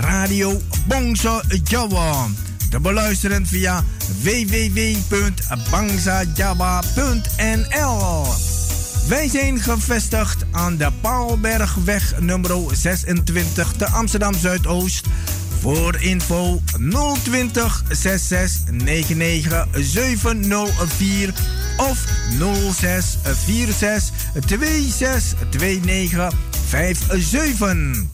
Radio Bongso Jawa. Te beluisteren via www.bangsajawa.nl. Wij zijn gevestigd aan de Paalbergweg nummer 26 te Amsterdam Zuidoost. Voor info 020 66 99 704 of 06 46 26 29 57.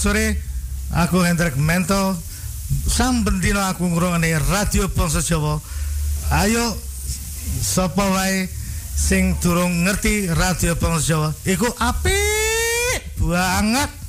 Sore. Aku Hendrik Mento. Sam bendino aku ngrungokne Radio Ponso Jawa. Ayo sapa wae sing durung ngerti Radio Ponso Jawa iku apik banget.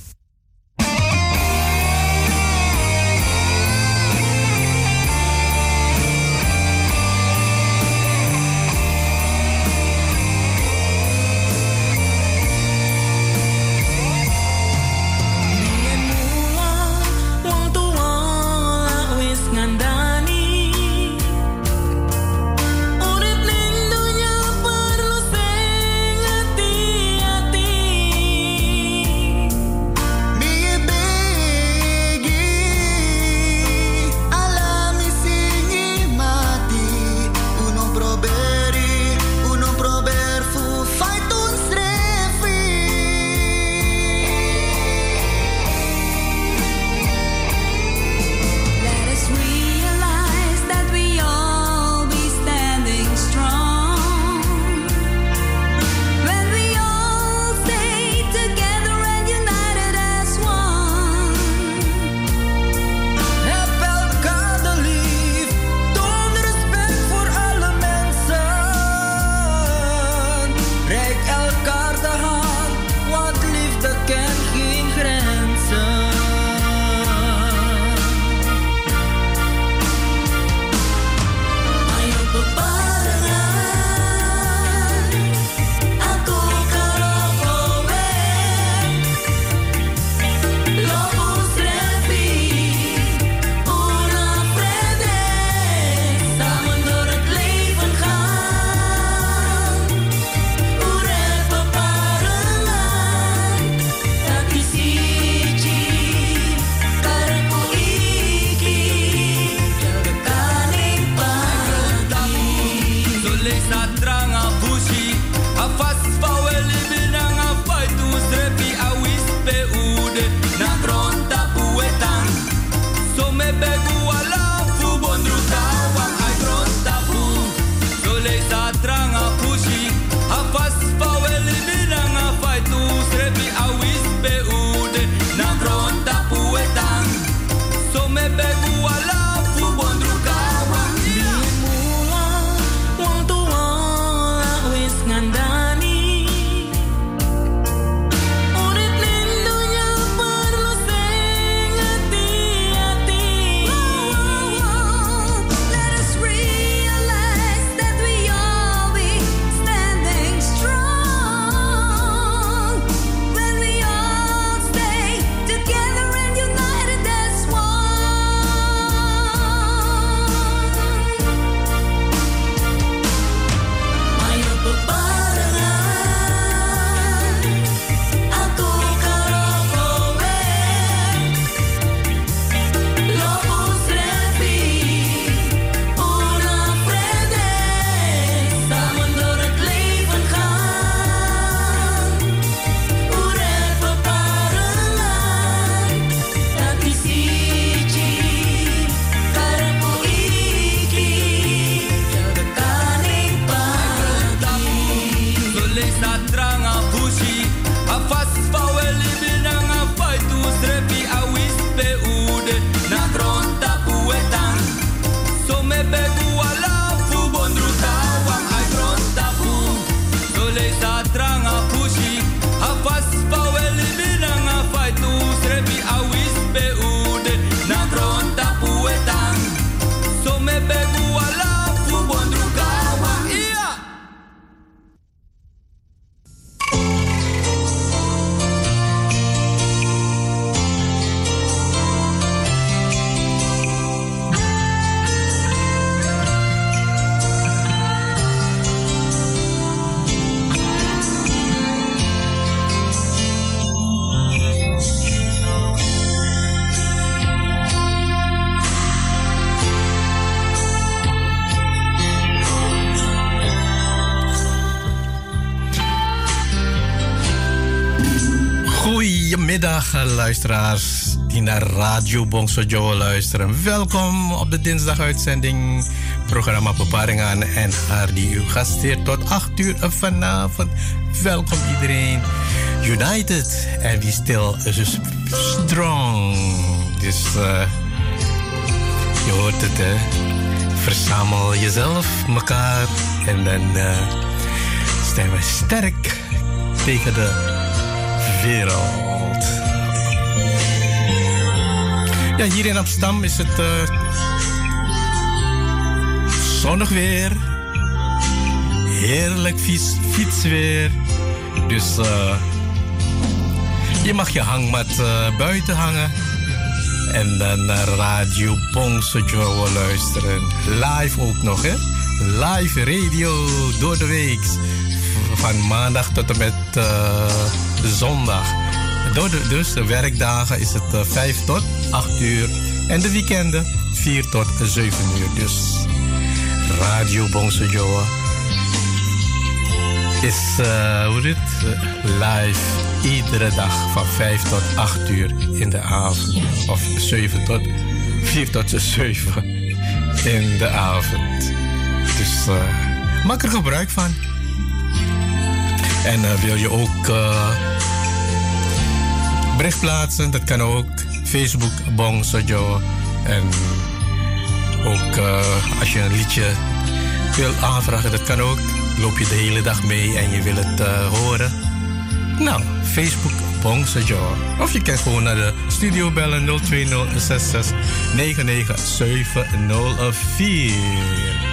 Radio Bongso Joe luisteren. Welkom op de dinsdaguitzending programma Beparingen en haar die u gasteert tot 8 uur vanavond. Welkom iedereen. United and we still strong. Dus uh, je hoort het hè. Verzamel jezelf, elkaar en dan uh, zijn we sterk tegen de wereld. Hier in Amsterdam is het uh, zonnig weer. Heerlijk fiets, fietsweer. Dus uh, je mag je hangmat uh, buiten hangen. En dan naar Radio Bongsojo luisteren. Live ook nog, hè? Live radio door de week. Van maandag tot en met zondag. Door dus de werkdagen is het uh, 5 tot 8 uur. En de weekenden 4 tot 7 uur. Dus Radio Bongsojo is uh, hoe dit, live iedere dag van 5 tot 8 uur in de avond. Of 7 tot 4 tot 7 in de avond. Dus uh, maak er gebruik van. En uh, wil je ook bericht plaatsen? Dat kan ook. Facebook Bong Sojo. En ook als je een liedje wil aanvragen, dat kan ook. Loop je de hele dag mee en je wil het horen? Nou, Facebook Bong Sojo. Of je kan gewoon naar de studio bellen 02066 99704. pot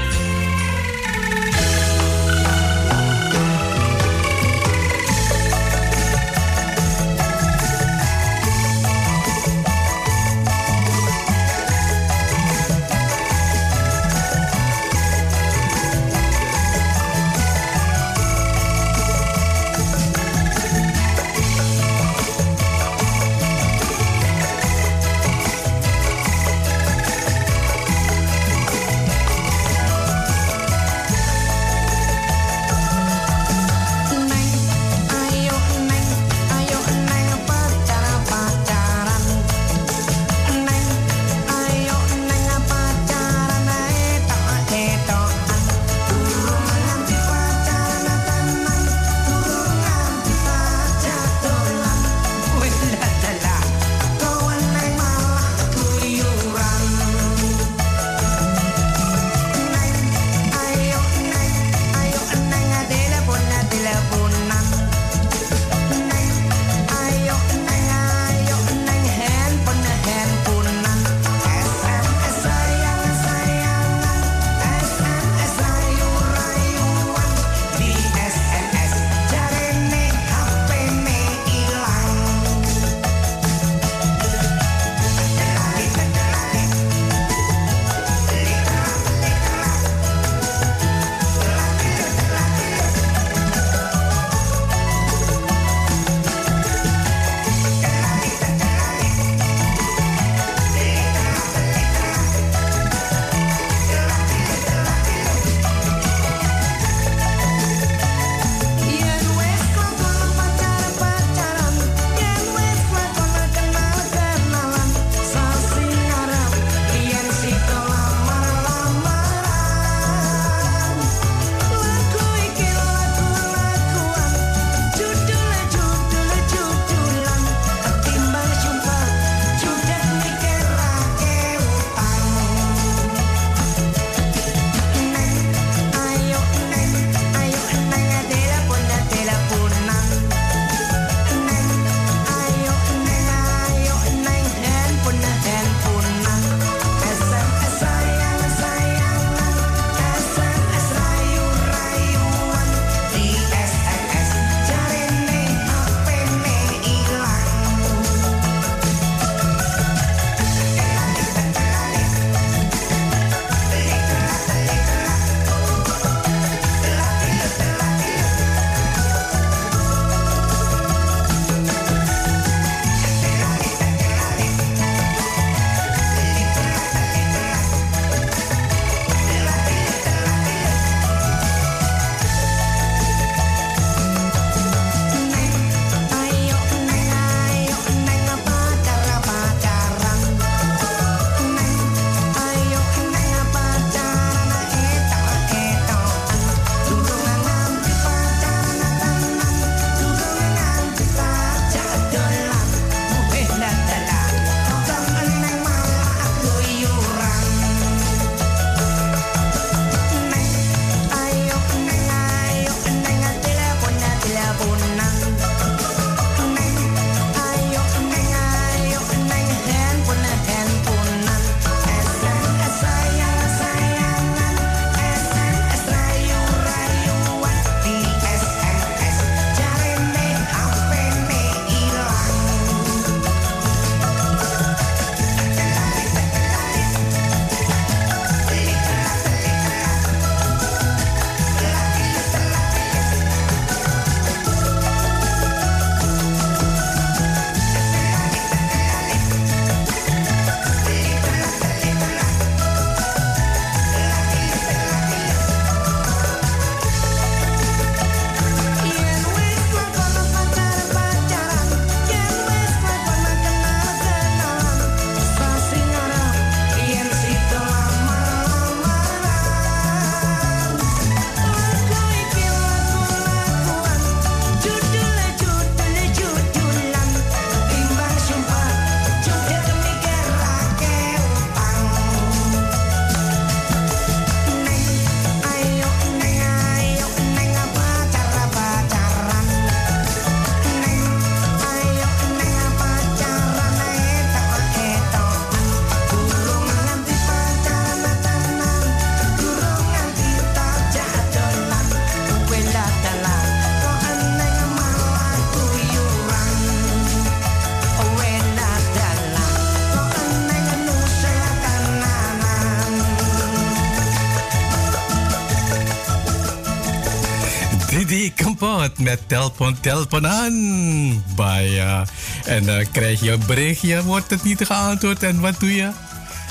met telpon, telpon aan. Baya. En dan krijg je een berichtje, wordt het niet geantwoord en wat doe je?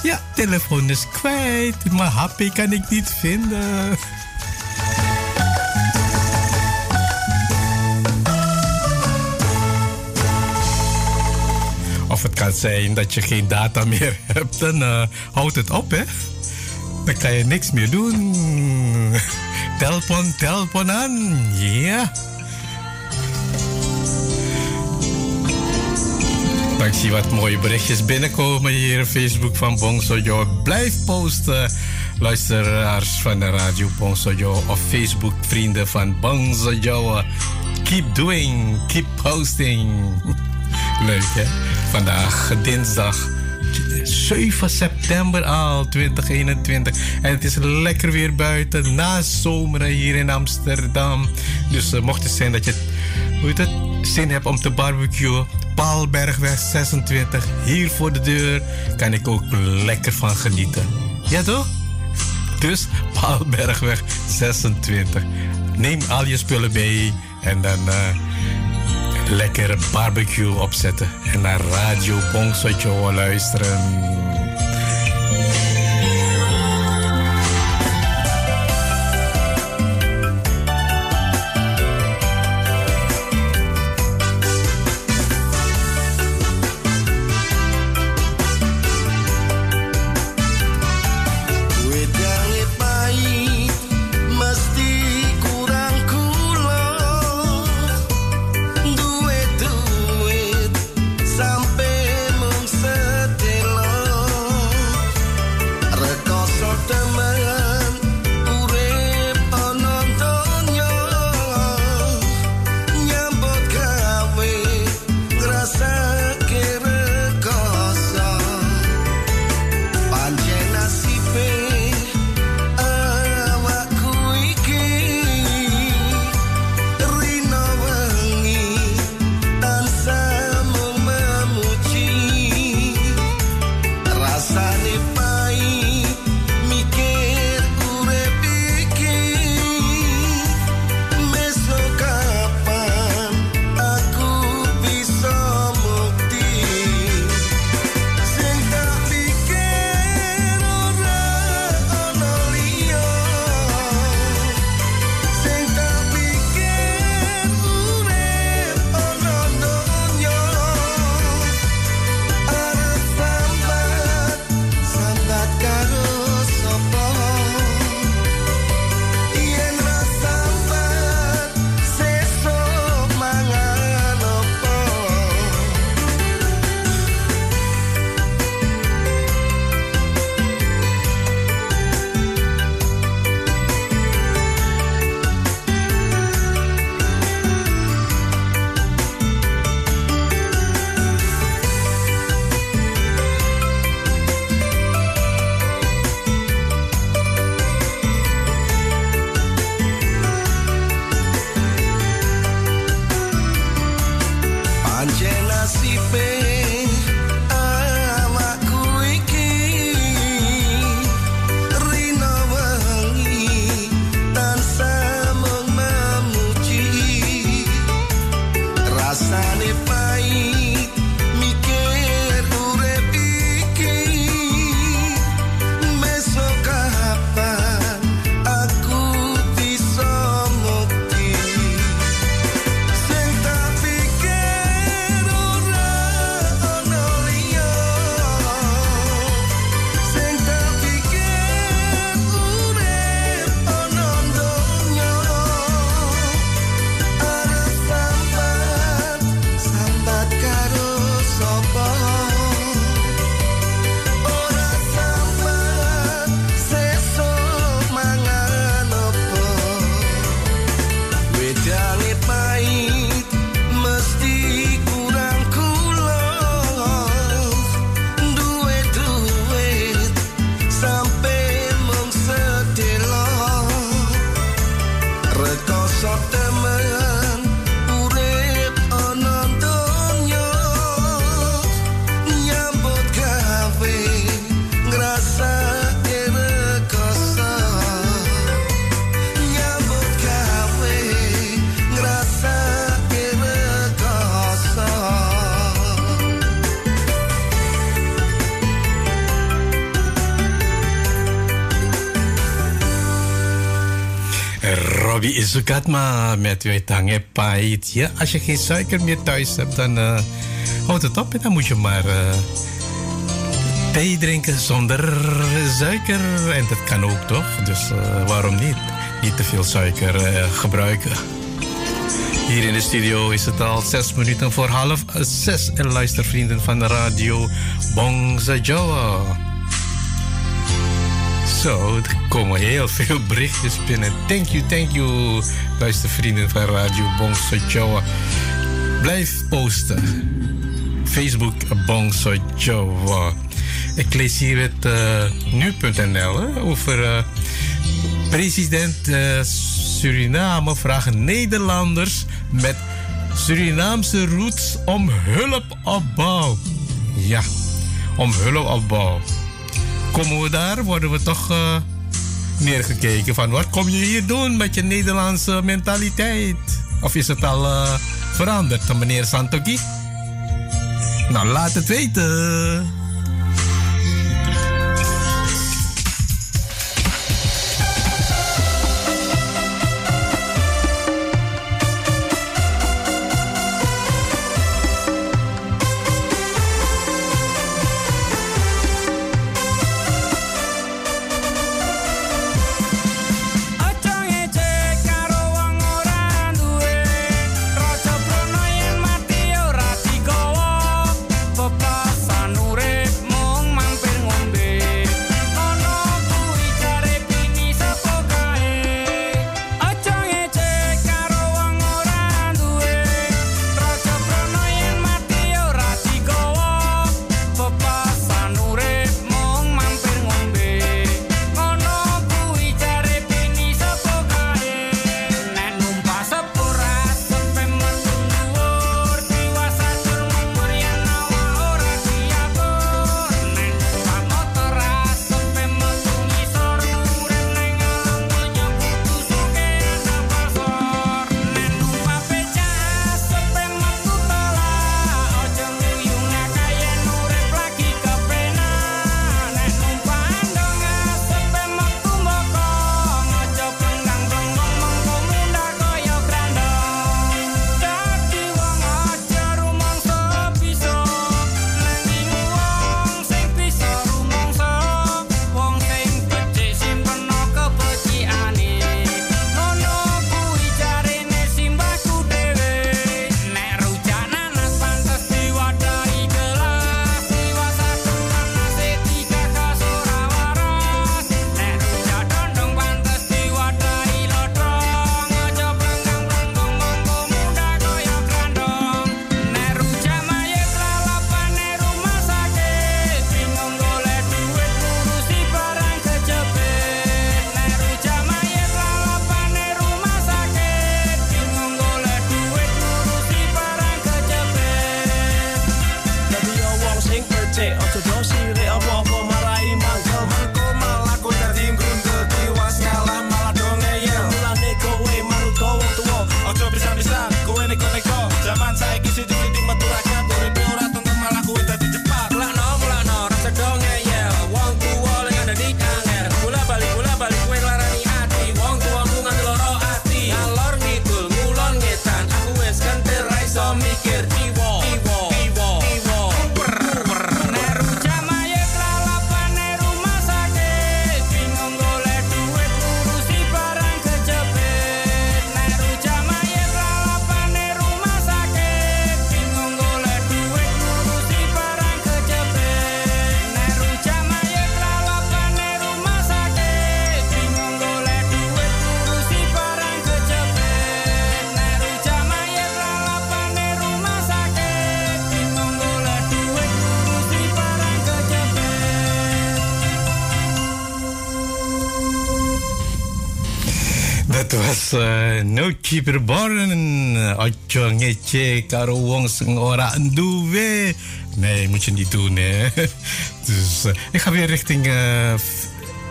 Ja, telefoon is kwijt, maar HP kan ik niet vinden. Of het kan zijn dat je geen data meer hebt, dan uh, houdt het op, hè? Dan kan je niks meer doen. Telpon, telpon aan. Ja. Ik zie wat mooie berichtjes binnenkomen hier op Facebook van Bongsojo. Blijf posten, luisteraars van de radio Bongsojo. Of Facebook vrienden van Bongsojo. Keep doing, keep posting. Leuk hè? Vandaag dinsdag 7 september al 2021. En het is lekker weer buiten na zomeren hier in Amsterdam. Dus uh, mocht het zijn dat je hoe het, zin hebt om te barbecuen. Paalbergweg 26, hier voor de deur. Kan ik ook lekker van genieten. Ja toch? Dus Paalbergweg 26. Neem al je spullen mee en dan... Uh, lekker barbecue opzetten en naar Radio Bongsojo luisteren. Robbie is het maar met je tangen pait. Ja, als je geen suiker meer thuis hebt, dan uh, houd het op en dan moet je maar uh, thee drinken zonder suiker. En dat kan ook toch? Dus uh, waarom niet? Niet te veel suiker gebruiken. Hier in de studio is het al zes minuten voor half zes. En luistervrienden van de radio Bongza Jawa. Zo, komen heel veel berichtjes binnen. Thank you, thank you, luistervrienden van radio Bongza Jawa. Blijf posten. Facebook Bongza Jawa. Ik lees hier het uh, nu.nl over uh, president uh, Suriname vragen Nederlanders met Surinaamse roots om hulpopbouw. Ja, om hulpopbouw. Komen we daar, worden we toch neergekeken van wat kom je hier doen met je Nederlandse mentaliteit? Of is het al uh, veranderd, meneer Santoki? Nou, laat het weten. Uh, no cheaper born ocho ngece karo wong ora nduwe. Nee moet je niet doen hè. Dus uh, ik ga weer richting uh,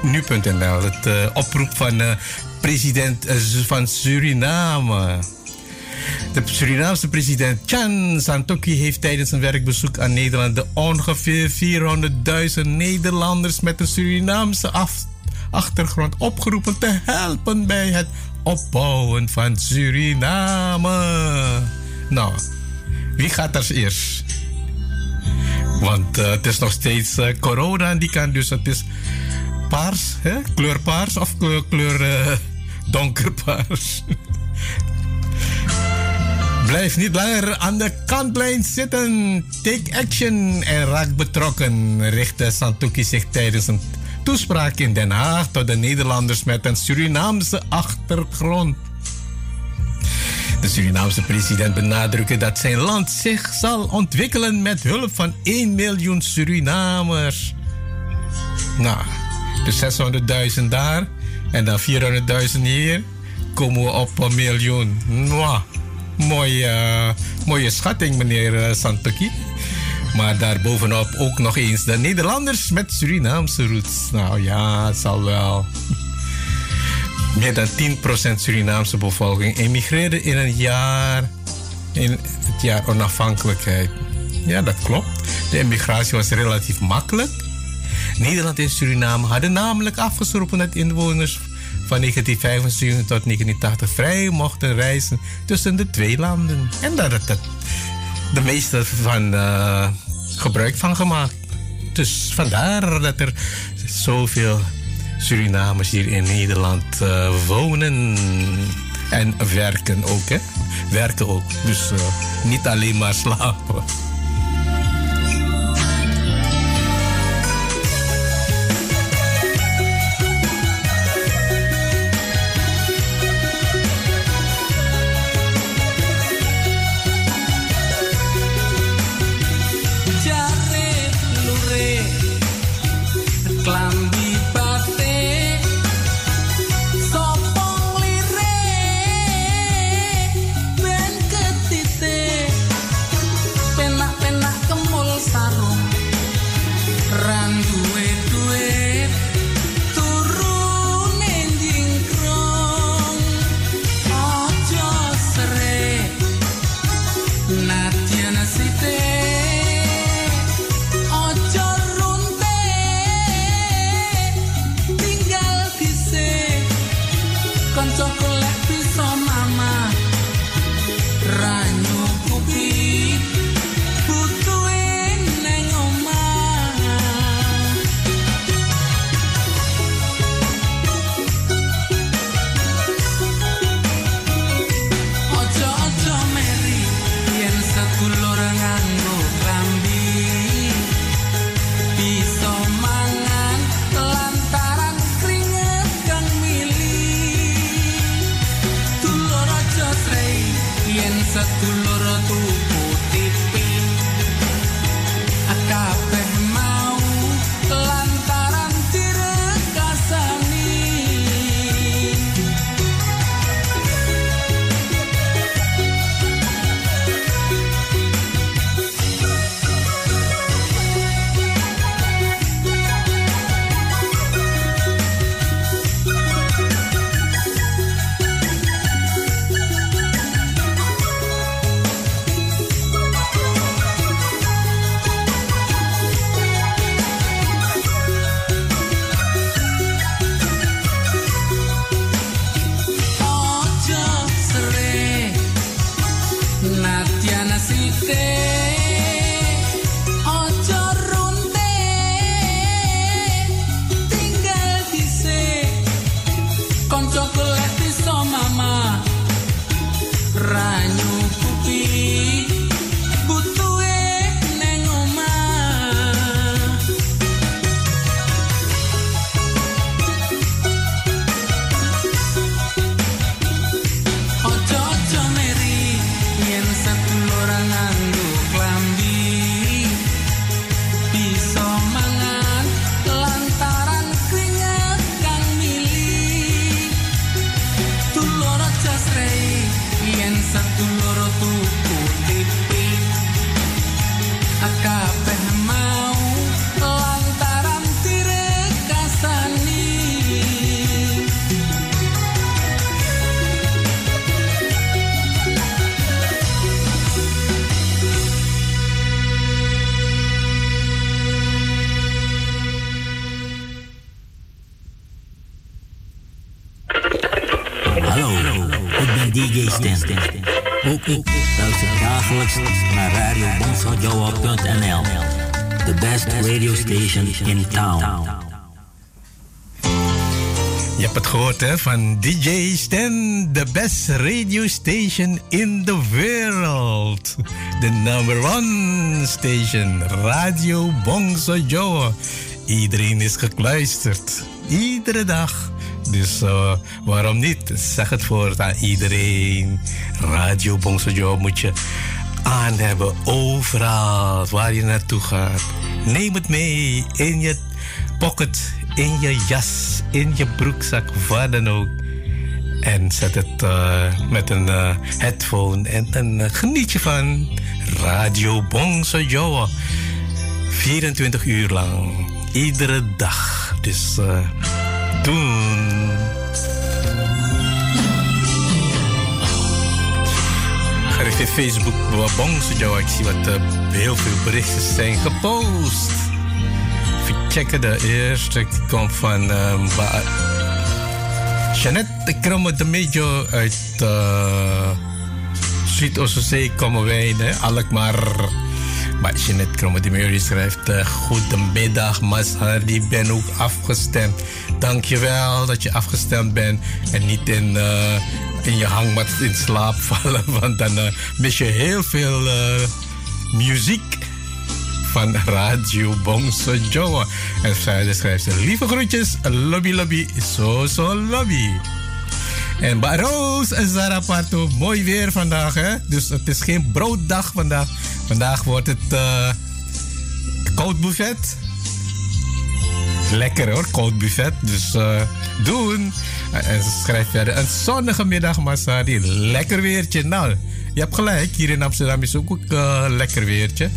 nu.nl het uh, oproep van president van Suriname. De Surinaamse president Chan Santoki heeft tijdens een werkbezoek aan Nederland de ongeveer 400.000 Nederlanders met een Surinaamse achtergrond opgeroepen te helpen bij het opbouwen van Suriname. Nou, wie gaat er eerst? Want uh, het is nog steeds uh, corona die kan, dus het is paars, hè? kleur paars of kleur, uh, donkerpaars. Blijf niet langer aan de kantlijn zitten. Take action en raak betrokken, richtte Santuki zich tijdens een toespraak in Den Haag tot de Nederlanders met een Surinaamse achtergrond. De Surinaamse president benadrukte dat zijn land zich zal ontwikkelen met hulp van 1 miljoen Surinamers. Nou, dus 600.000 daar en dan 400.000 hier, komen we op een miljoen. Mwah. Mooie, uh, mooie schatting, meneer uh, Santoki. Maar daarbovenop ook nog eens de Nederlanders met Surinaamse roots. Nou ja, het zal wel. Meer dan 10% Surinaamse bevolking emigreerde in een jaar. In het jaar onafhankelijkheid. Ja, dat klopt. De emigratie was relatief makkelijk. Nederland en Suriname hadden namelijk afgesproken dat inwoners van 1975 tot 1980 vrij mochten reizen tussen de twee landen. En daar het de meeste van uh, gebruik van gemaakt. Dus vandaar dat er zoveel Surinamers hier in Nederland uh, wonen en werken ook. Hè? Werken ook. Dus uh, niet alleen maar slapen. In town. Je hebt het gehoord hè, van DJ Stan, the best radio station in the world. The number one station, Radio Bongso Joe. Iedereen is gekluisterd, iedere dag. Dus uh, waarom niet? Zeg het voor aan iedereen. Radio Bongso Joe moet je aan hebben, overal waar je naartoe gaat. Neem het mee in je pocket, in je jas, in je broekzak, waar dan ook. En zet het uh, met een uh, headphone en dan uh, geniet je van Radio Bongso Joa. 24 uur lang, iedere dag. Dus doen. Even Facebook Bongso Joa. Ik zie wat heel veel berichten zijn gepost checken. De eerste die komt van um, Jeannette Kromme de Mejo uit uh, Zuid-Oostzee komen wij, hè, Alkmaar. Maar Jeannette Kromme de Mejo schrijft: uh, Goedemiddag, Mashardi, ben ook afgestemd. Dankjewel dat je afgestemd bent en niet in, in je hangmat in slaap vallen, want dan uh, mis je heel veel muziek van Radio Bongso Joa. En verder schrijft ze: Lieve groetjes, lobby, lobby, zo, zo, lobby. En Baroos en Zarapato, mooi weer vandaag, hè? Dus het is geen brooddag vandaag. Vandaag wordt het uh, koud buffet. Lekker hoor, koud buffet. Dus uh, doen. En ze schrijft verder: Een zonnige middag, Masadi. Lekker weertje. Nou, je hebt gelijk. Hier in Amsterdam is ook een uh, lekker weertje.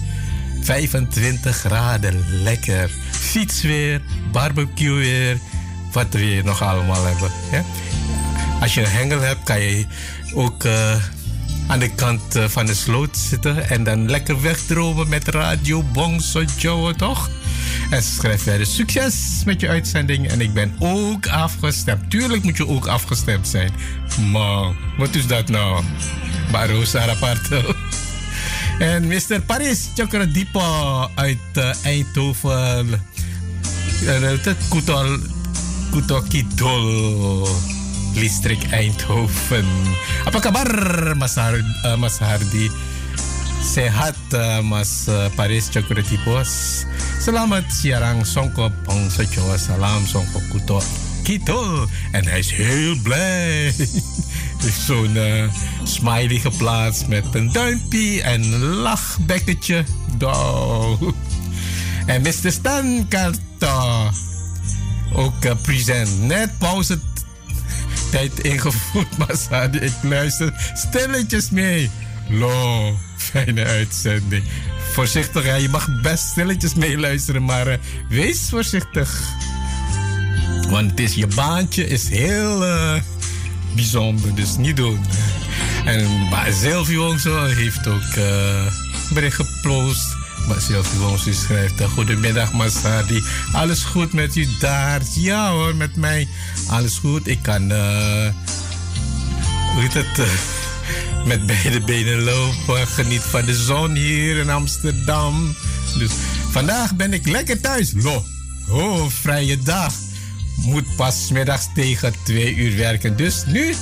25 graden, lekker. Fietsweer, barbecue weer, wat we hier nog allemaal hebben. Als je een hengel hebt, kan je ook uh, aan de kant van de sloot zitten en dan lekker wegdromen met radio Bongso Joe, toch? En ze schrijft verder: Succes met je uitzending. En ik ben ook afgestemd. Tuurlijk moet je ook afgestemd zijn. Maar wat is dat nou? Barosa Raparto. En Mr. Paris Chokradipo uit uh, Eindhoven. Kutol, Kutokidol. Listrik Eindhoven. Apa kabar Mas, uh, Mas Hardi? Sehat uh, Mas uh, Paris Chokradipo. Selamat siarang Songko Bangsa Jawa. Salam Songko Kuto Kidol. En hij is heel blij. zo'n smiley geplaatst met een duimpje en een lachbekketje. En Mr. Stan Karta ook uh, present. Net pauze tijd ingevoerd, maar ik luister stilletjes mee. Lo, fijne uitzending. Voorzichtig, ja, je mag best stilletjes meeluisteren, maar uh, wees voorzichtig. Want het is je baantje is heel uh, bijzonder, dus niet doen. En maar Silvio zo heeft ook uh, bericht geploost. Maar Silvio schrijft: uh, Goedemiddag, Masadi. Alles goed met u daar? Ja hoor, met mij. Alles goed. Ik kan. Uh, hoe heet het? Met beide benen lopen. Geniet van de zon hier in Amsterdam. Dus vandaag ben ik lekker thuis. Lo. Oh, vrije dag moet pas middags tegen twee uur werken. Dus nu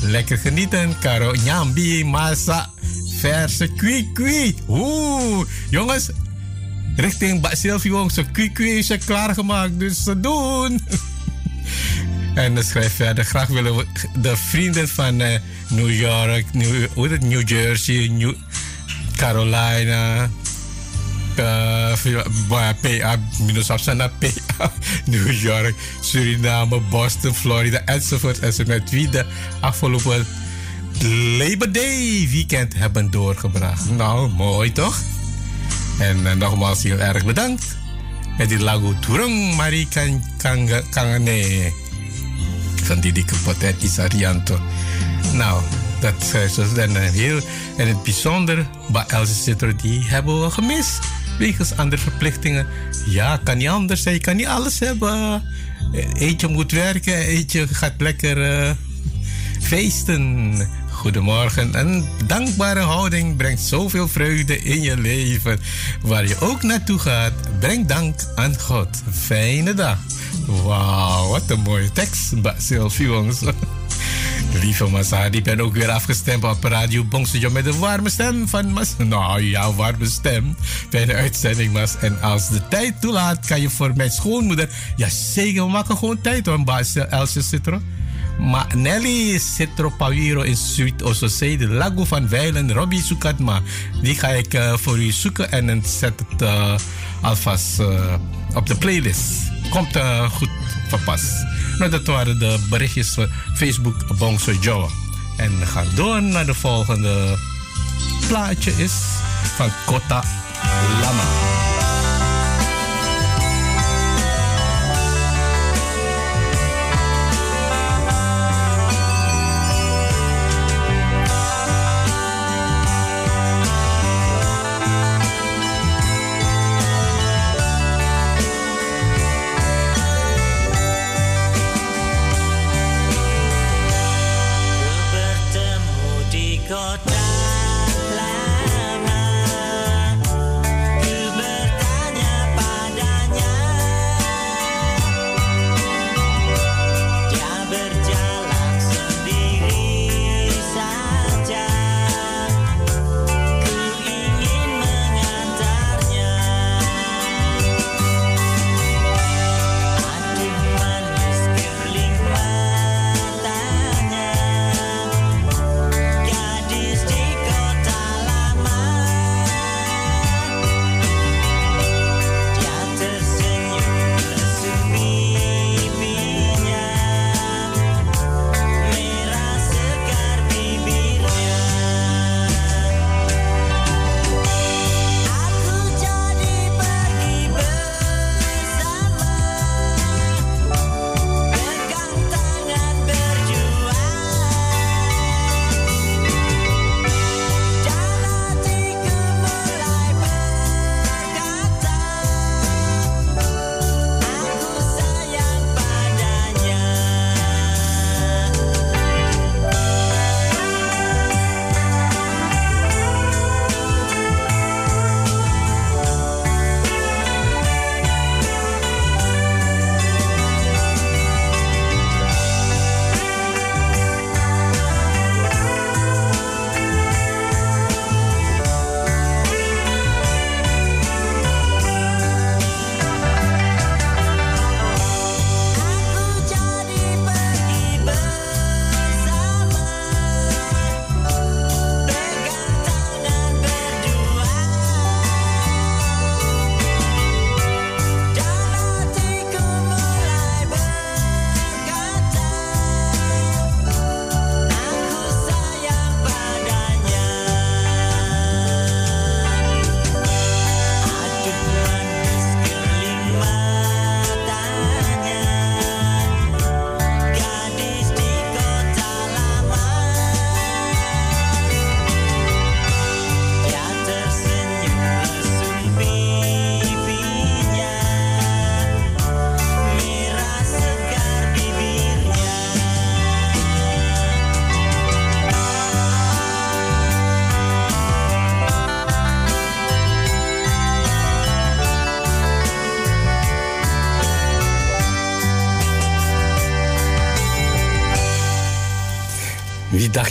lekker genieten. Karo Nyambi, Masa, verse kwi Oeh, jongens, richting Basilvio, zo kwi is er klaargemaakt. Dus ze doen. en dan schrijf verder, graag willen we de vrienden van uh, New York, New, het, New Jersey, New Carolina, PA, minus afstand PA, New York, Suriname, Boston, Florida enzovoort. En met wie de afgelopen Labor Day weekend hebben doorgebracht. Nou, mooi toch? En uh, nogmaals heel erg bedankt. Met die lagu Turung Mari Kangane van Kapot en Isarianto. Nou, dat is dan heel... En het bijzonder, bij Elsie Zitter, die hebben we gemist wegens andere verplichtingen. Ja, kan niet anders. Je kan niet alles hebben. Eentje moet werken, eentje gaat lekker feesten. goedemorgen. Een dankbare houding brengt zoveel vreugde in je leven. Waar je ook naartoe gaat, breng dank aan God. Fijne dag. Wauw, wat een mooie tekst, Sylvie Lieve Masadi, ik ben ook weer afgestemd op Radio Bongsejo met een warme stem van Mas. Nou ja, warme stem. Fijne uitzending, Mas. En als de tijd toelaat, kan je voor mijn schoonmoeder... Ja, zeker, we maken gewoon tijd hoor, Baas Elsje Citro. Maar Nelly Citro Pawiro in Suite Ososé, de Lago van Weilen, Robbie Sukatma. Die ga ik uh, voor u zoeken en zet het uh, alvast uh, op de playlist. Komt goed van pas. Nou, dat waren de berichtjes van Facebook Bongso Joe. En we gaan door naar de volgende plaatje is van Kota Lama.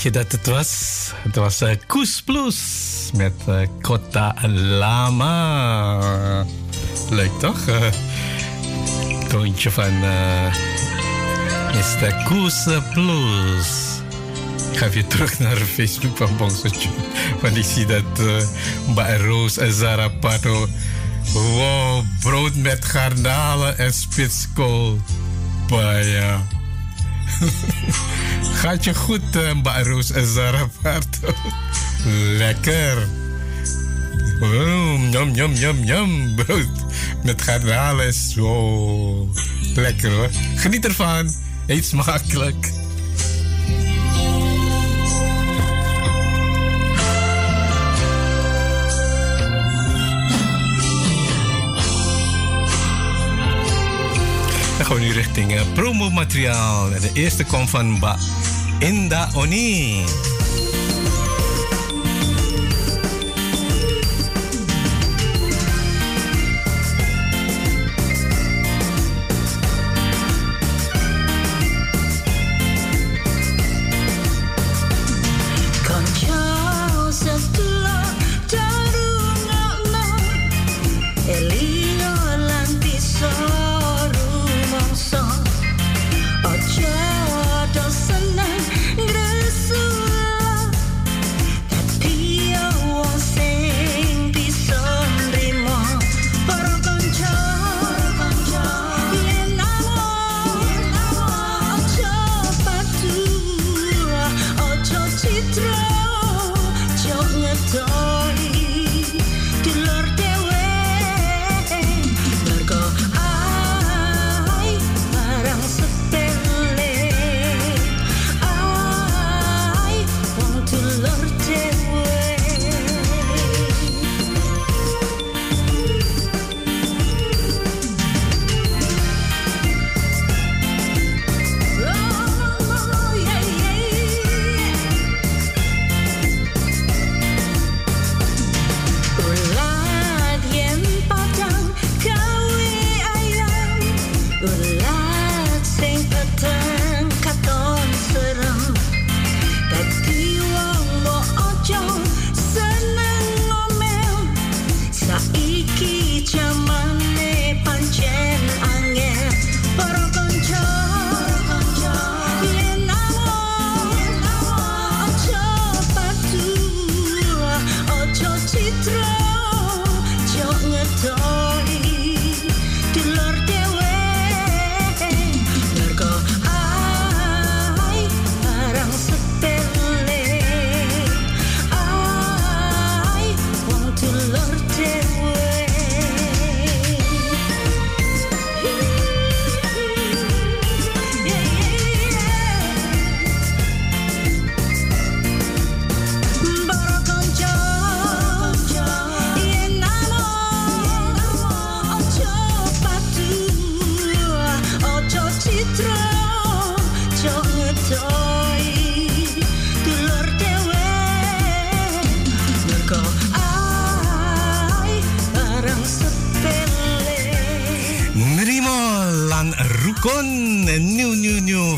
Je dat het was? Het was uh, Koes Plus met uh, Kota Lama. Leuk toch? Uh, toontje van Mr. Koes Plus. Ik ga weer terug naar Facebook van Bongsoetje. Want ik zie dat uh, Roos en Zara Pato... Wow, brood met garnalen en spitskool. Baya. Gaat je goed, uh, Baroes en Zarapato? Lekker. Oh, jam, jam, jam, jam. Brood met garnalen zo lekker hoor. Geniet ervan. Eet smakelijk. Dan gaan we nu richting uh, promomateriaal. De eerste komt van Ba Inda Oni.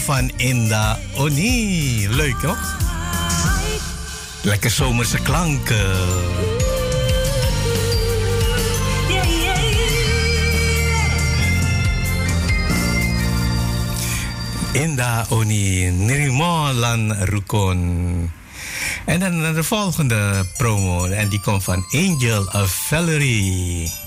Van Inda Oni. Leuk, toch? Lekker zomerse klanken. Inda Oni Nirimolan Rukon. En dan de volgende promo. En die komt van Angel of Valerie.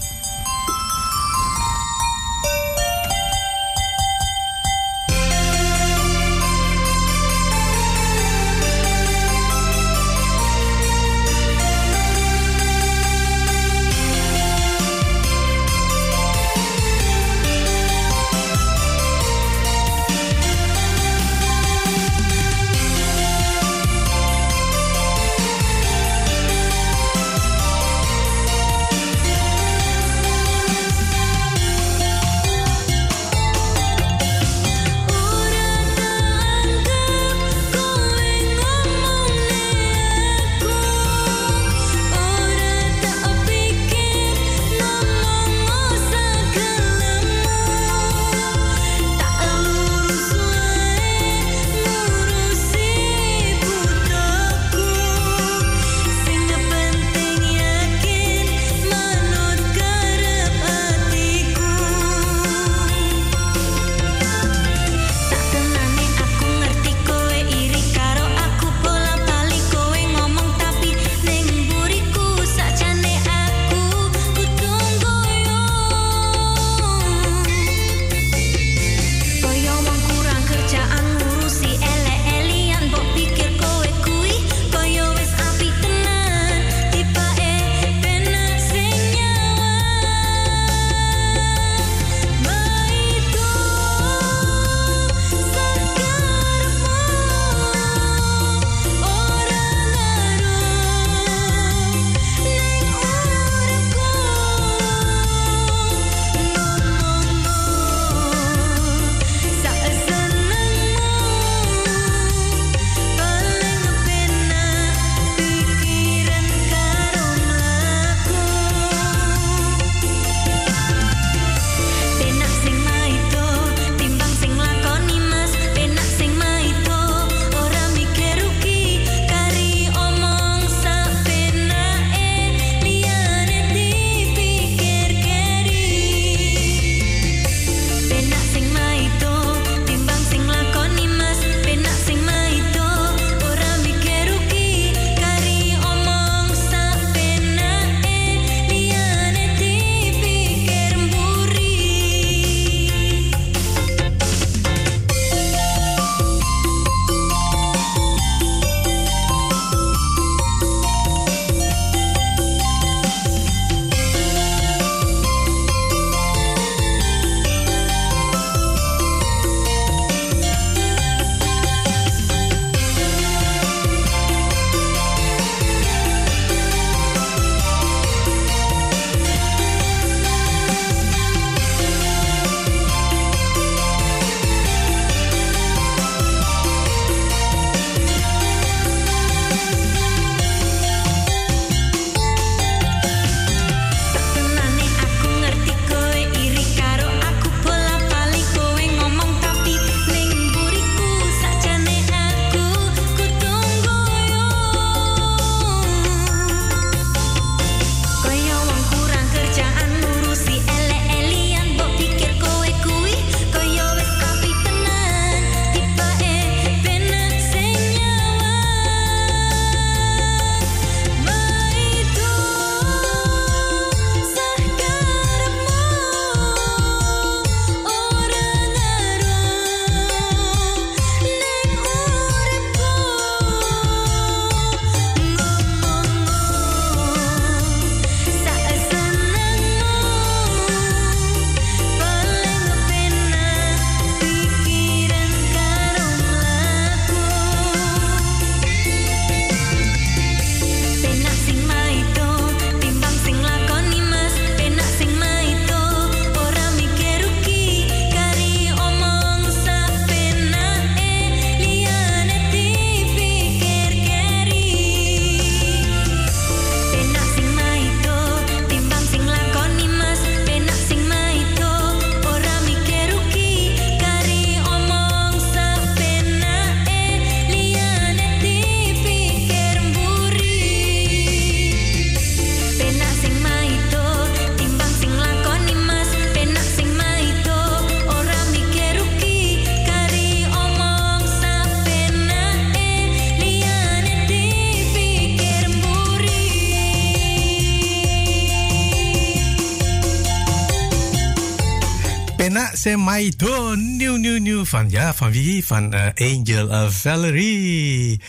Nieuw, nieuw, nieuw. Van, ja, van wie? Van uh, Angel uh, Valerie.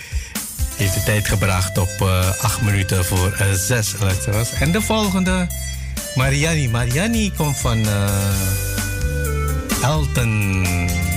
Heeft de tijd gebracht op uh, 8 minuten voor 6 luisteraars. En de volgende, Mariani. Mariani komt van Elton.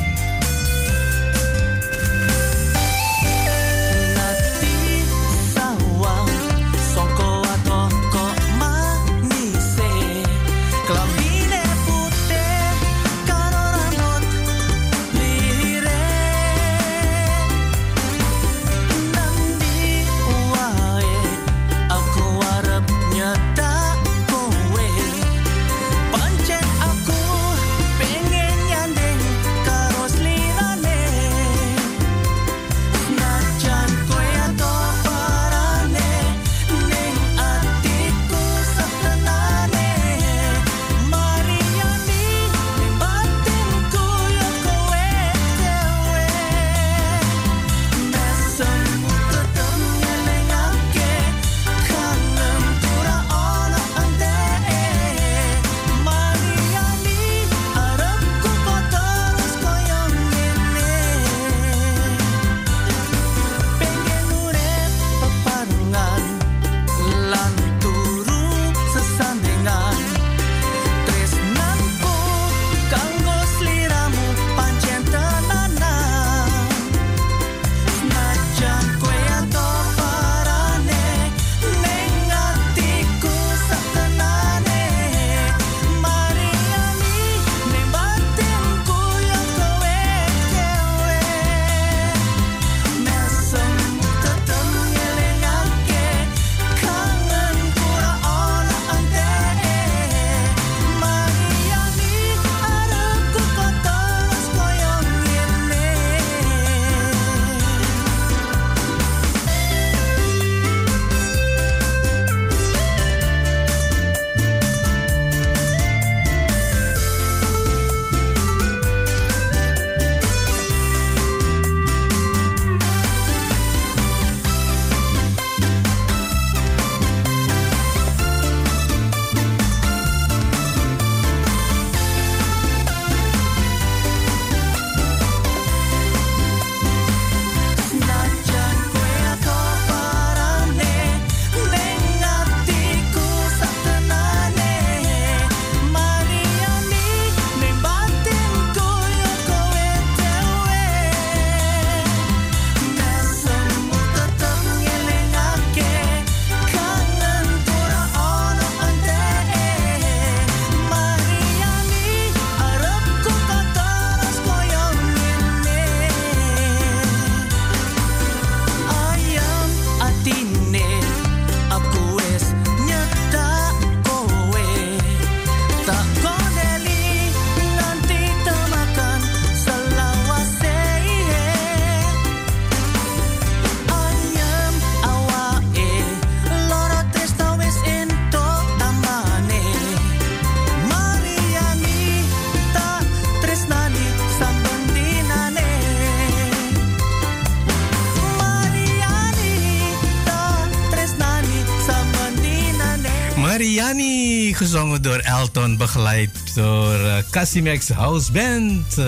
Door Elton, begeleid door uh, Casimex House Band. Uh,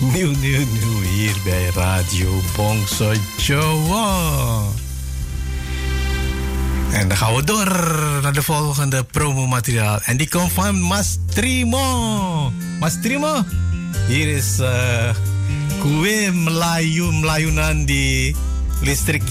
nieuw, nieuw, nieuw hier bij Radio Bongso. En dan gaan we door naar de volgende promomateriaal. En die komt van Mastrimo. Mastrimo, hier is uh, Kue Melayu Melayunan di listrik.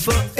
Fuck.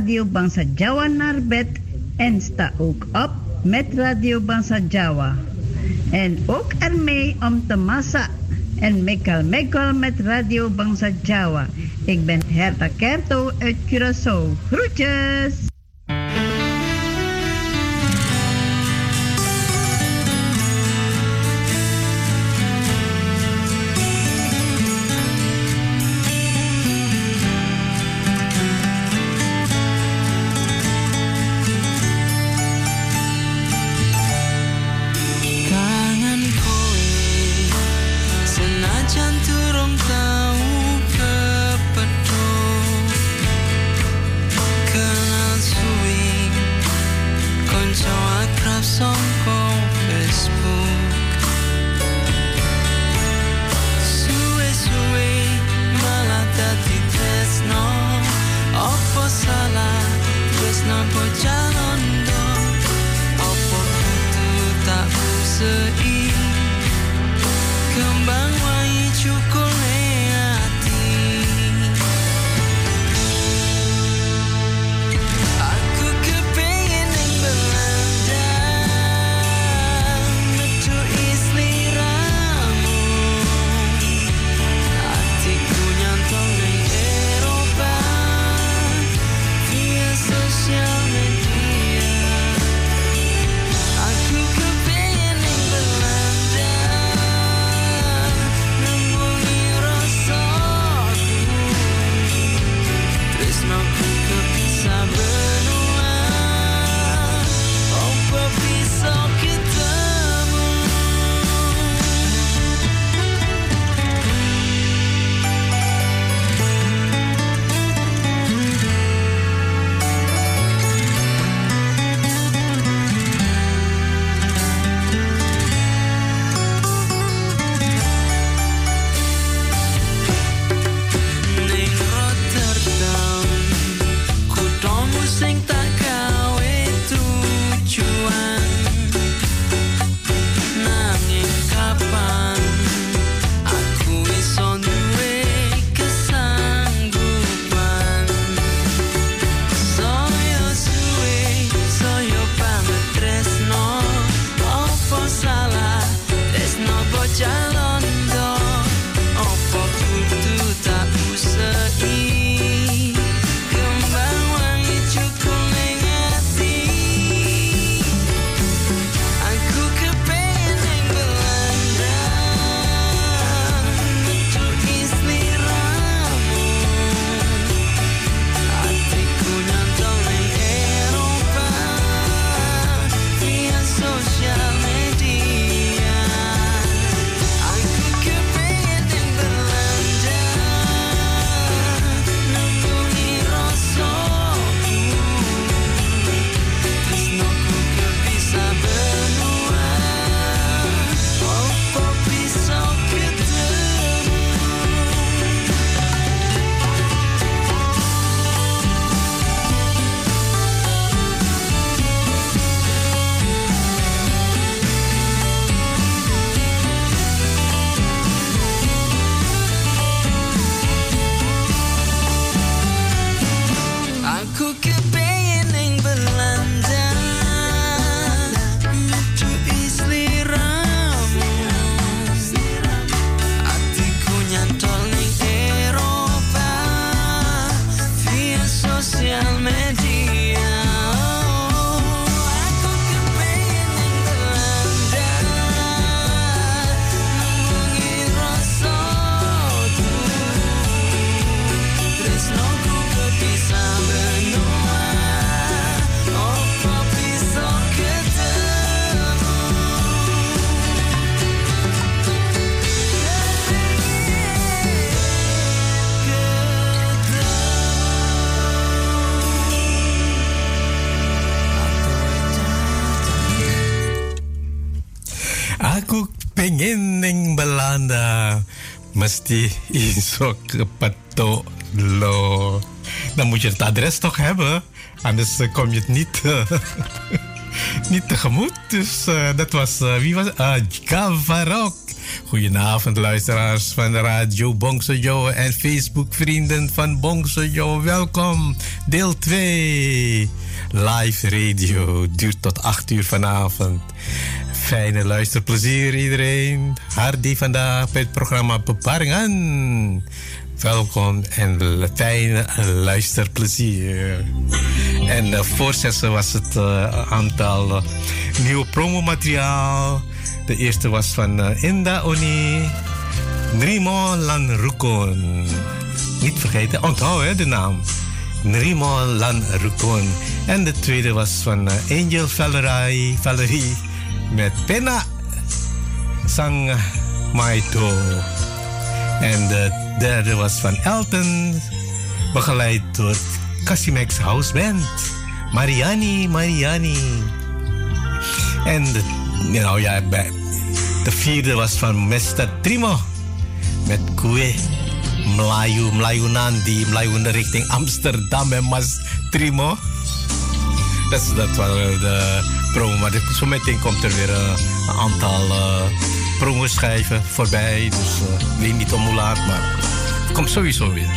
Radio Bangsa Jawa naar bed en sta ook op met Radio Bangsa Jawa. En ook ermee om te massa en mekal mekal met Radio Bangsa Jawa. Ik ben Herta Kerto uit Curaçao. Groetjes! Mesti iso kepato lo. Dan moet je het adres toch hebben. Anders eh, kom je het niet, uh, niet tegemoet. Dus uh, dat was, wie was het? Uh, Gavarok. Goedenavond luisteraars van Radio Bongso Joe en Facebook vrienden van Bongso Joe. Welkom, deel 2. Live radio duurt tot 8 uur vanavond. Fijne luisterplezier iedereen. Hardy vandaag bij het programma Beparingen. Welkom en fijne luisterplezier. En uh, voorzessen was het uh, aantal uh, nieuwe promomateriaal. De eerste was van uh, Inda Oni. Nrimo. Niet vergeten, onthoud de naam. Nrimo Lan Rukon. En de tweede was van Angel Valerie, Valerie met Pena Sang Maito. En de derde was van Elton, begeleid door Casimex House Band. Mariani, Mariani. En de, nou ja, de vierde was van Mr. Trimo met Kue. Melayu, Melayu Nandi, Melayu richting Amsterdam en Mas Trimo. Dat, dat waren de promo. Maar zo meteen komt er weer uh, een aantal uh, promoschijven voorbij. Dus uh, alleen niet om hoe laat, maar het komt sowieso weer.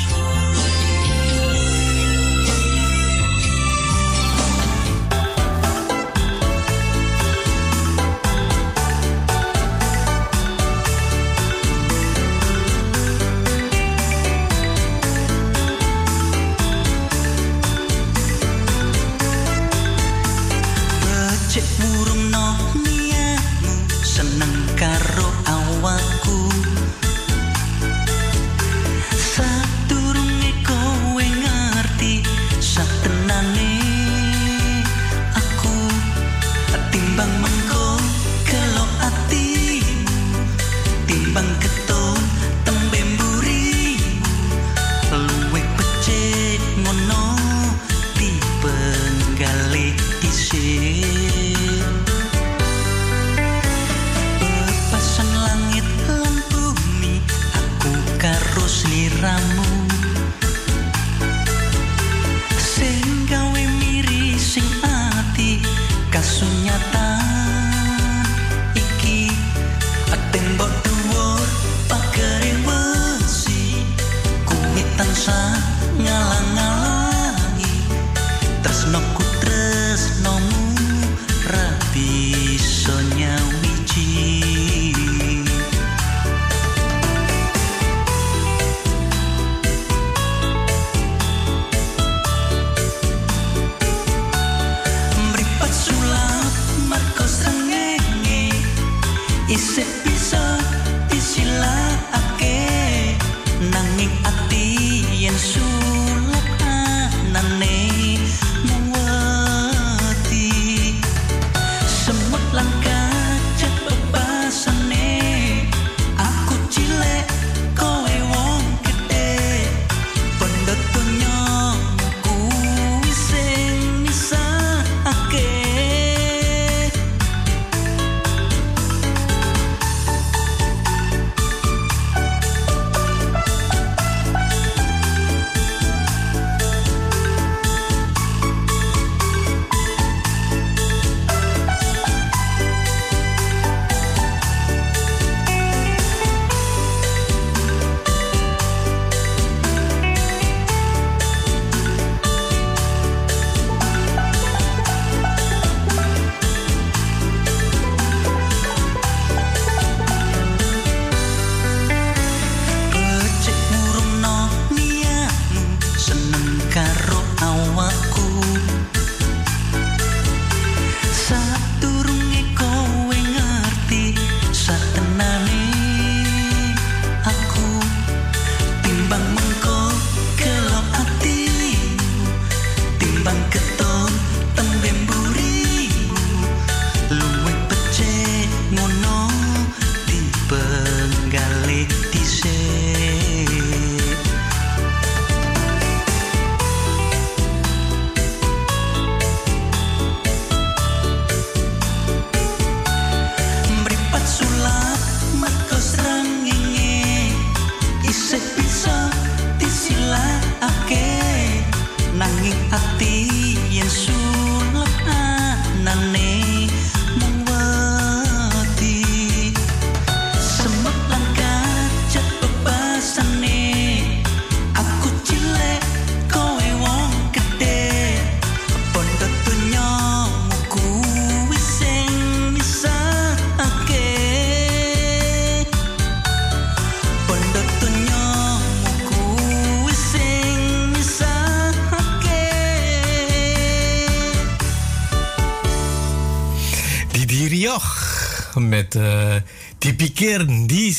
Met uh, die pikeer die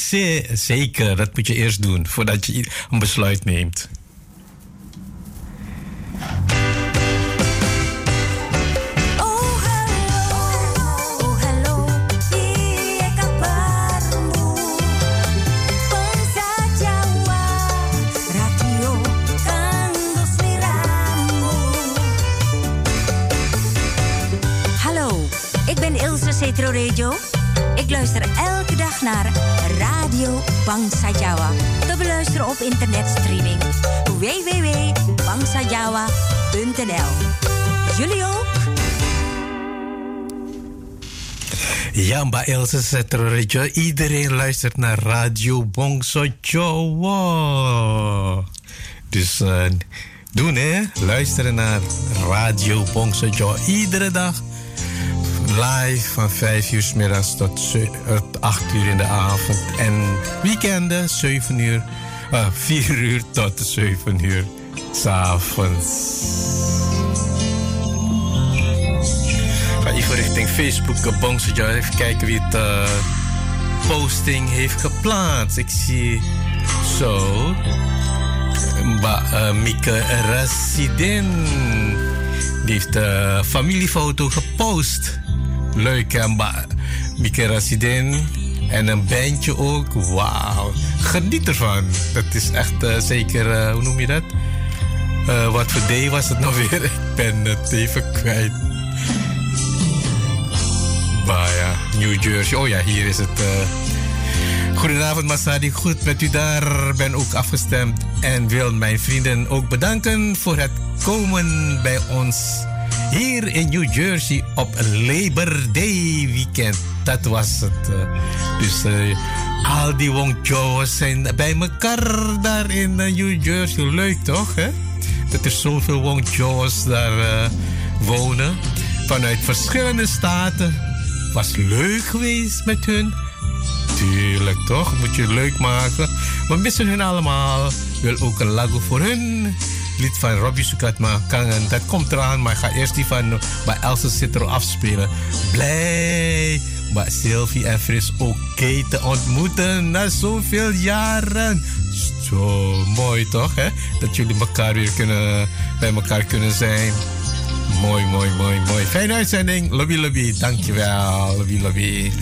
zeker. Dat moet je eerst doen voordat je een besluit neemt. Naar Radio Bangsa Jawa. Te beluisteren op internetstreaming www.bangsajawa.nl. Jullie ook? Ja, bij Ilse. Iedereen luistert naar Radio Bangsa Jawa. Dus uh, doen hè. Luisteren naar Radio Bangsa Jawa. Iedere dag live van 5 uur s middags tot 8 uur in de avond. En weekenden 7 uur, uh, eh, 4 uur tot 7 uur s'avonds. Ga even richting Facebook, Bongse Even kijken wie het uh, posting heeft geplaatst. Ik zie zo. Uh, Mieke Rassidin. Die heeft de familiefoto gepost. Leuk, hè? Mieke Rasidin en een bandje ook. Wauw. Geniet ervan. Dat is echt uh, zeker, uh, hoe noem je dat? Uh, wat voor day was het nou weer? Ik ben het even kwijt. Bah ja, New Jersey. Oh ja, hier is het. Goedenavond Masadi, goed met u daar. Ben ook afgestemd en wil mijn vrienden ook bedanken voor het komen bij ons hier in New Jersey op Labor Day weekend. Dat was het. Uh, dus uh, al die Wongcho's zijn bij elkaar daar in uh, New Jersey. Leuk toch? Hè? Dat er zoveel Wongcho's daar wonen. Vanuit verschillende staten. Was leuk geweest met hun. Tuurlijk toch? Moet je leuk maken. We missen hun allemaal. Wil ook een lago voor hun lied van Robbie Sukatma, Kangen. Dat komt eraan, maar ik ga eerst die van bij Elsa Citro afspelen. Blij bij Sylvie en Fris oké te ontmoeten na zoveel jaren. Zo mooi toch, hè? Dat jullie elkaar weer kunnen, bij elkaar kunnen zijn. Mooi, mooi, mooi, mooi. Fijne uitzending. Lobby, lobby. Dankjewel. Lobby, lobby.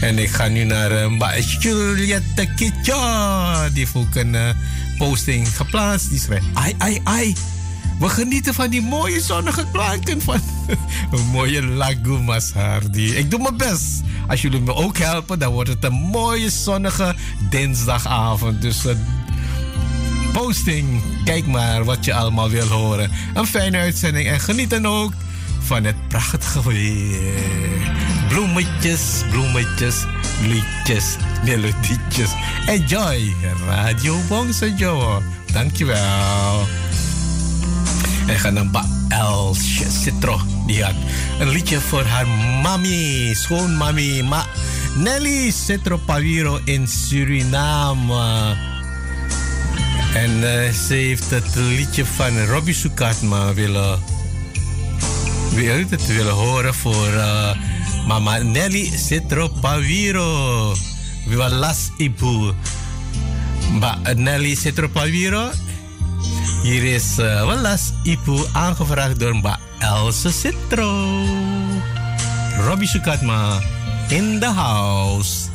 En ik ga nu naar uh, Juliette Kitja. Die een uh, posting geplaatst. Die schrijft: Ai, ai, ai. We genieten van die mooie zonnige klanken van een mooie Lagu Mashardi. Ik doe mijn best. Als jullie me ook helpen, dan wordt het een mooie zonnige dinsdagavond. Dus uh, posting. Kijk maar wat je allemaal wil horen. Een fijne uitzending en genieten ook van het prachtige weer. Bloemetjes, bloemetjes, liedjes, melodietjes. Enjoy Radio Bongse Joe. Dankjewel. En ga naar Elsje Citro. Die had een liedje voor haar mami, schoonmami. Ma Nelly Citro Paviro in Suriname. En uh, ze heeft het liedje van Robbie Sukatma willen, wil het willen horen voor uh, mama Nelly Citro Paviro. Viva las ibu. Mbak Nelly Citro Paviro. Hier is uh, Walas Ibu aangevraagd door Mbak Else Citro. Robbie Sukatma in the house.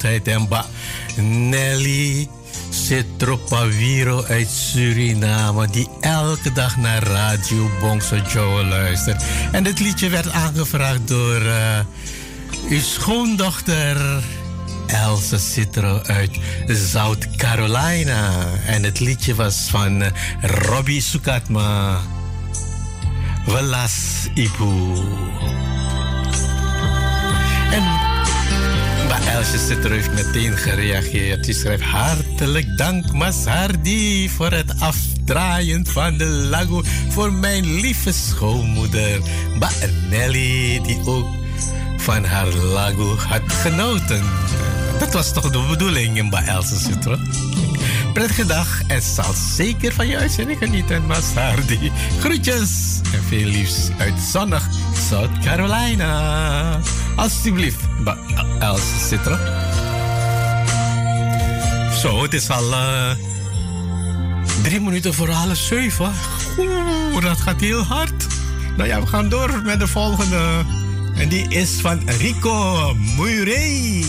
Gezondheid. En ba Nelly Citropaviro uit Suriname. Die elke dag naar Radio Bongso Joe luistert. En dit liedje werd aangevraagd door uh, uw schoondochter. Elsa Citro uit South Carolina. En het liedje was van uh, Robbie Sukatma. Velas Ibu. Citro heeft meteen gereageerd. Die schrijft hartelijk dank Masardi voor het afdraaien van de lago voor mijn lieve schoonmoeder. Ba die ook van haar lago had genoten. Dat was toch de bedoeling in Elsje Citro? Prettige dag en zal zeker van je uitzending genieten, Masardi. Groetjes en veel liefs uit zonnig South Carolina. Alsjeblieft, Els Citra. Zo, het is al uh, drie minuten voor half zeven. Oeh, dat gaat heel hard. Nou ja, we gaan door met de volgende. En die is van Rico Murray.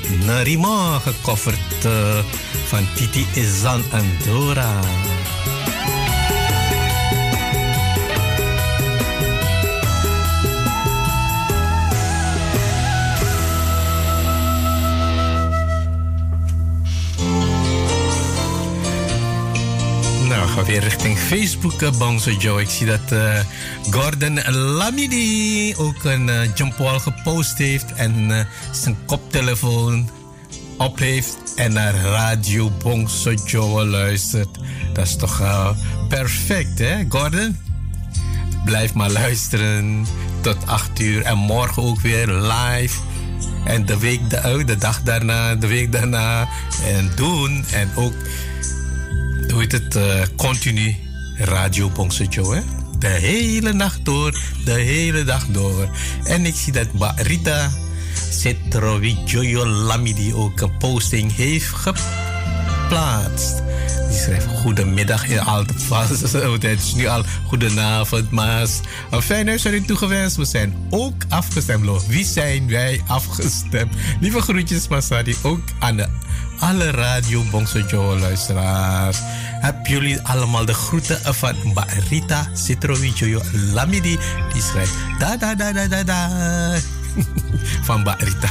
Heet Narima, gecoverd van Titi Izan Andora. Gaan weer richting Facebook, uh, Bangso Joe. Ik zie dat uh, Gordon Lamidi ook een uh, jump wall gepost heeft en zijn koptelefoon op heeft en naar Radio Bongso Joe luistert. Dat is toch perfect, hè, Gordon? Blijf maar luisteren tot 8 uur en morgen ook weer live. En de week de, de dag daarna, de week daarna. En doen. En ook hoe heet het, uh, continu Radio Bongsojo, hè? De hele nacht door, de hele dag door. En ik zie dat Rita Cetrovi Joyo Lamidi ook een posting heeft geplaatst. Die schrijft goedemiddag in vast. Het is nu al goedenavond, Maas. Een fijne uitzending toegewenst. We zijn ook afgestemd. Wie zijn wij afgestemd? Lieve groetjes, Masadi. Ook aan de alle Radio Bongsojo luisteraars. Heb jullie allemaal de groeten van Mbak Rita Citrovijoyo Lamidi. Die schrijft da da da da da da. van Mbak Rita.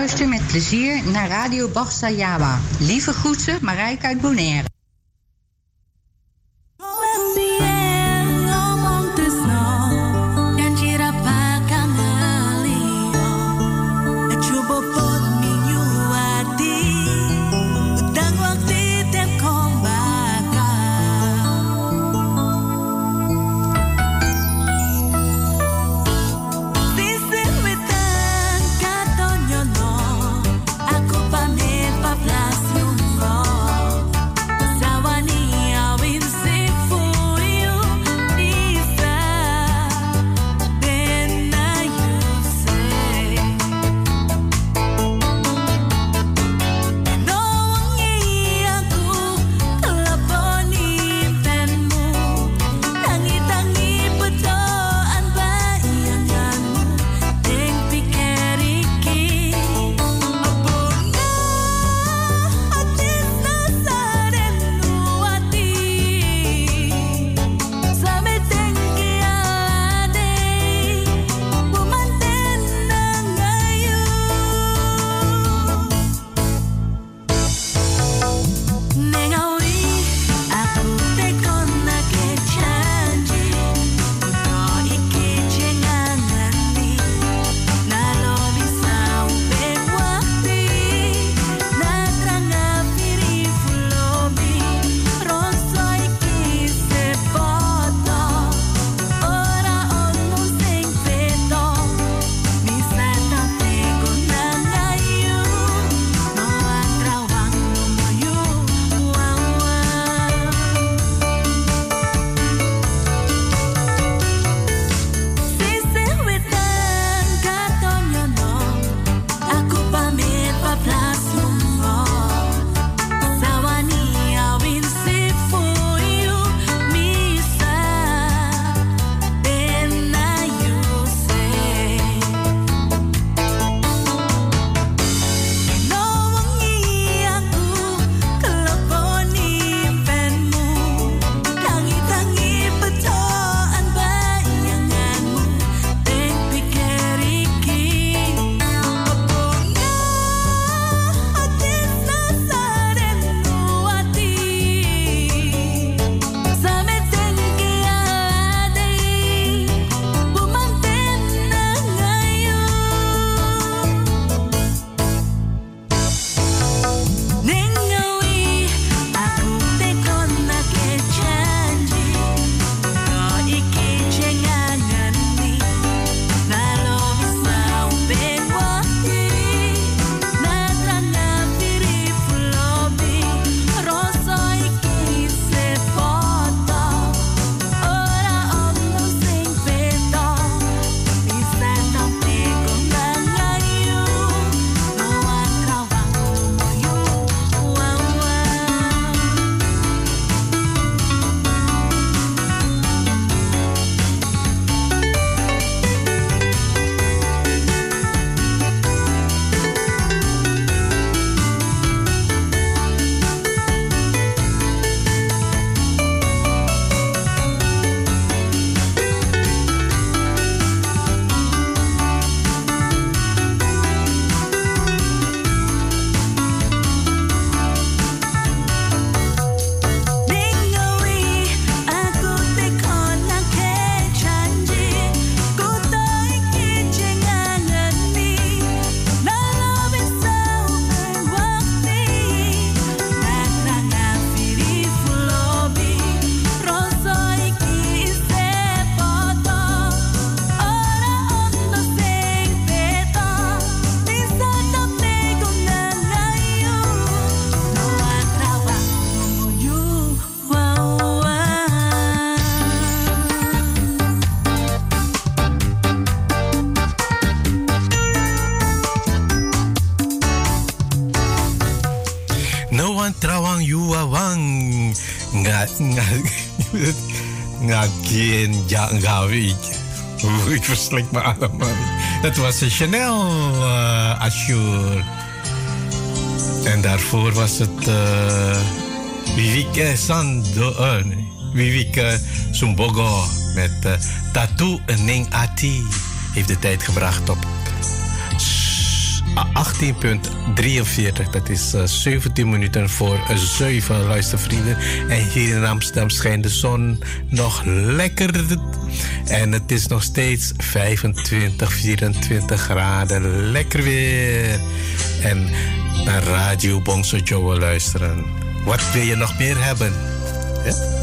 Luister met plezier naar Radio Basta Jawa. Lieve groeten, Marijke uit Bonaire. Geen ja, gawi. Ik verslik me allemaal. Dat was Chanel uh, Assure. En daarvoor was het uh, Vivike Sando, uh, Vivike Sumbogo met uh, Tattoo Ning Ati. Heeft de tijd gebracht op 18.43. Dat is uh, 17 minuten voor 7, luistervrienden. En hier in Amsterdam schijnt de zon nog lekker. En het is nog steeds 25, 24 graden. Lekker weer. En naar Radio Bongso Joe luisteren. Wat wil je nog meer hebben? Ja?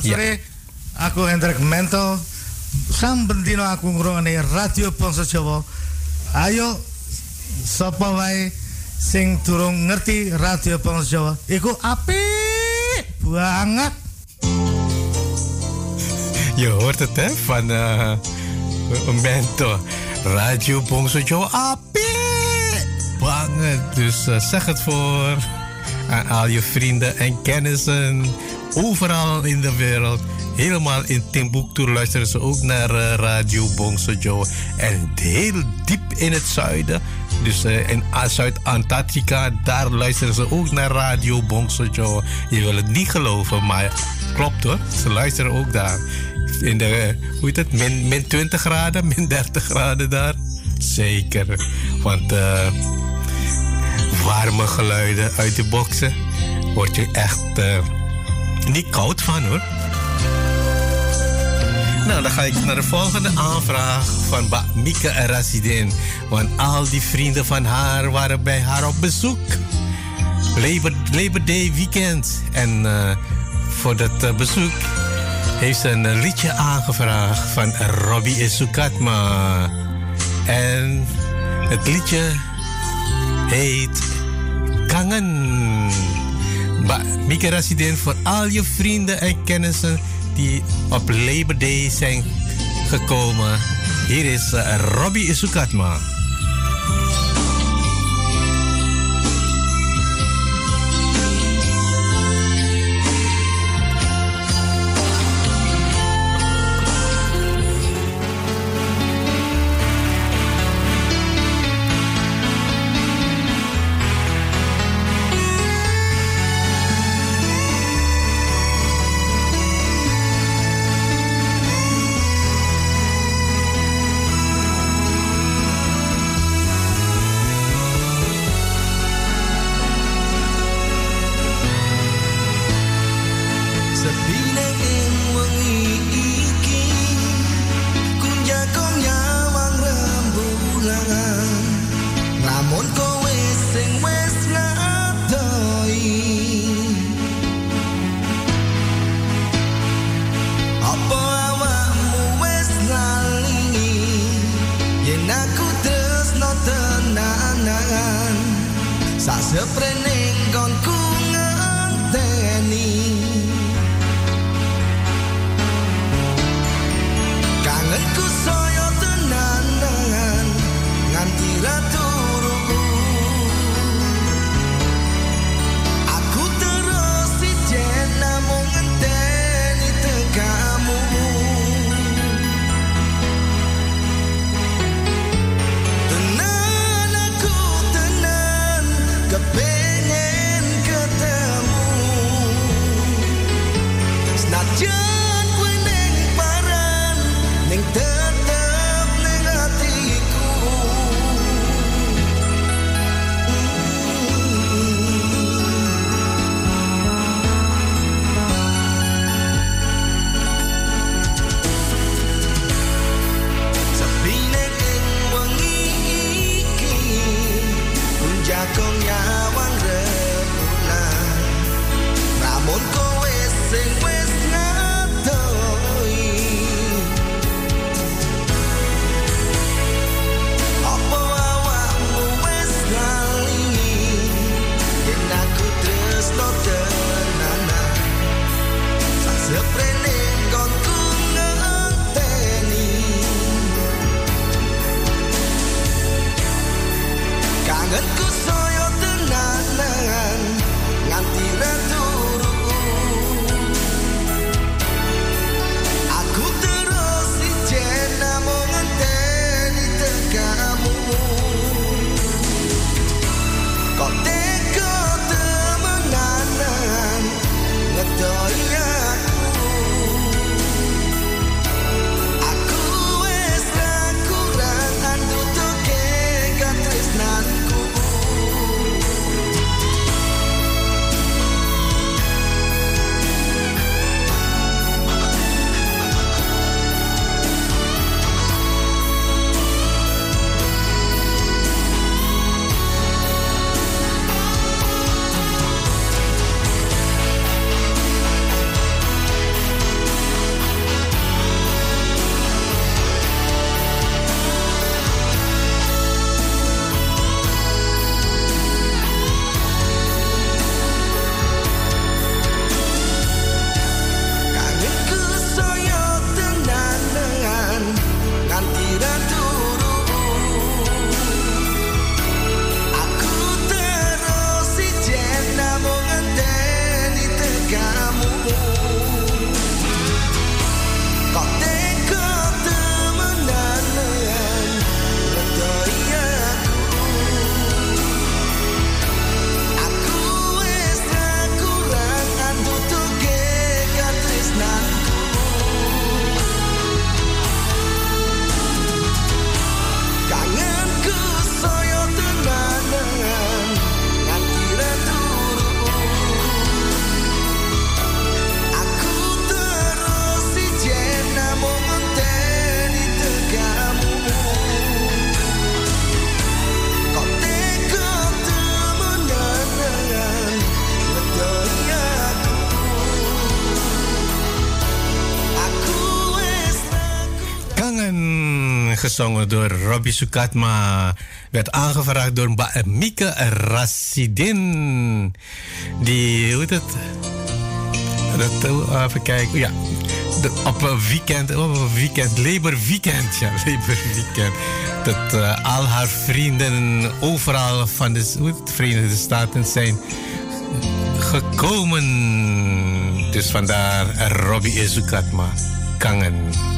Selamat sore. Aku Hendrik Mento. Sam bendino aku ngrungokne Radio Bangsa Jawa. Ayo sapa wae sing durung ngerti Radio Bangsa Jawa iku apik banget. Je hoort het hè, van uh, Mento. Radio Bongso Joe Api. Banget. Dus uh, zeg het voor aan al je vrienden en kennissen. Overal in de wereld. Helemaal in Timbuktu luisteren ze ook naar uh, Radio Bongso Joe. En heel diep in het zuiden. Dus uh, in Zuid-Antarctica, daar luisteren ze ook naar Radio Bongso Joe. Je wil het niet geloven, maar klopt hoor. Ze luisteren ook daar in de, hoe heet het, min, min 20 graden, min 30 graden daar. Zeker, want warme geluiden uit de boksen word je echt niet koud van hoor. Nou, dan ga ik naar de volgende aanvraag van ba Mieke Rasidin. Want al die vrienden van haar waren bij haar op bezoek. Labor, Labor Day weekend. En uh, voor dat uh, bezoek heeft ze een liedje aangevraagd van Robbie Isukatma. En het liedje heet Kangen. Mieke Rasidin voor al je vrienden en kennissen die op Labor Day zijn gekomen. Hier is uh, Robbie Isukatma. Gezongen door Robbie Sukatma, werd aangevraagd door Mieke Rassidin. Die, hoe heet het? Dat, uh, even kijken, ja. Op een weekend, op een weekend, Labor Weekend, ja, Labor Weekend. Dat uh, al haar vrienden overal van de, hoe het, Verenigde Staten zijn gekomen. Dus vandaar Robbie Izukatma, Kangen.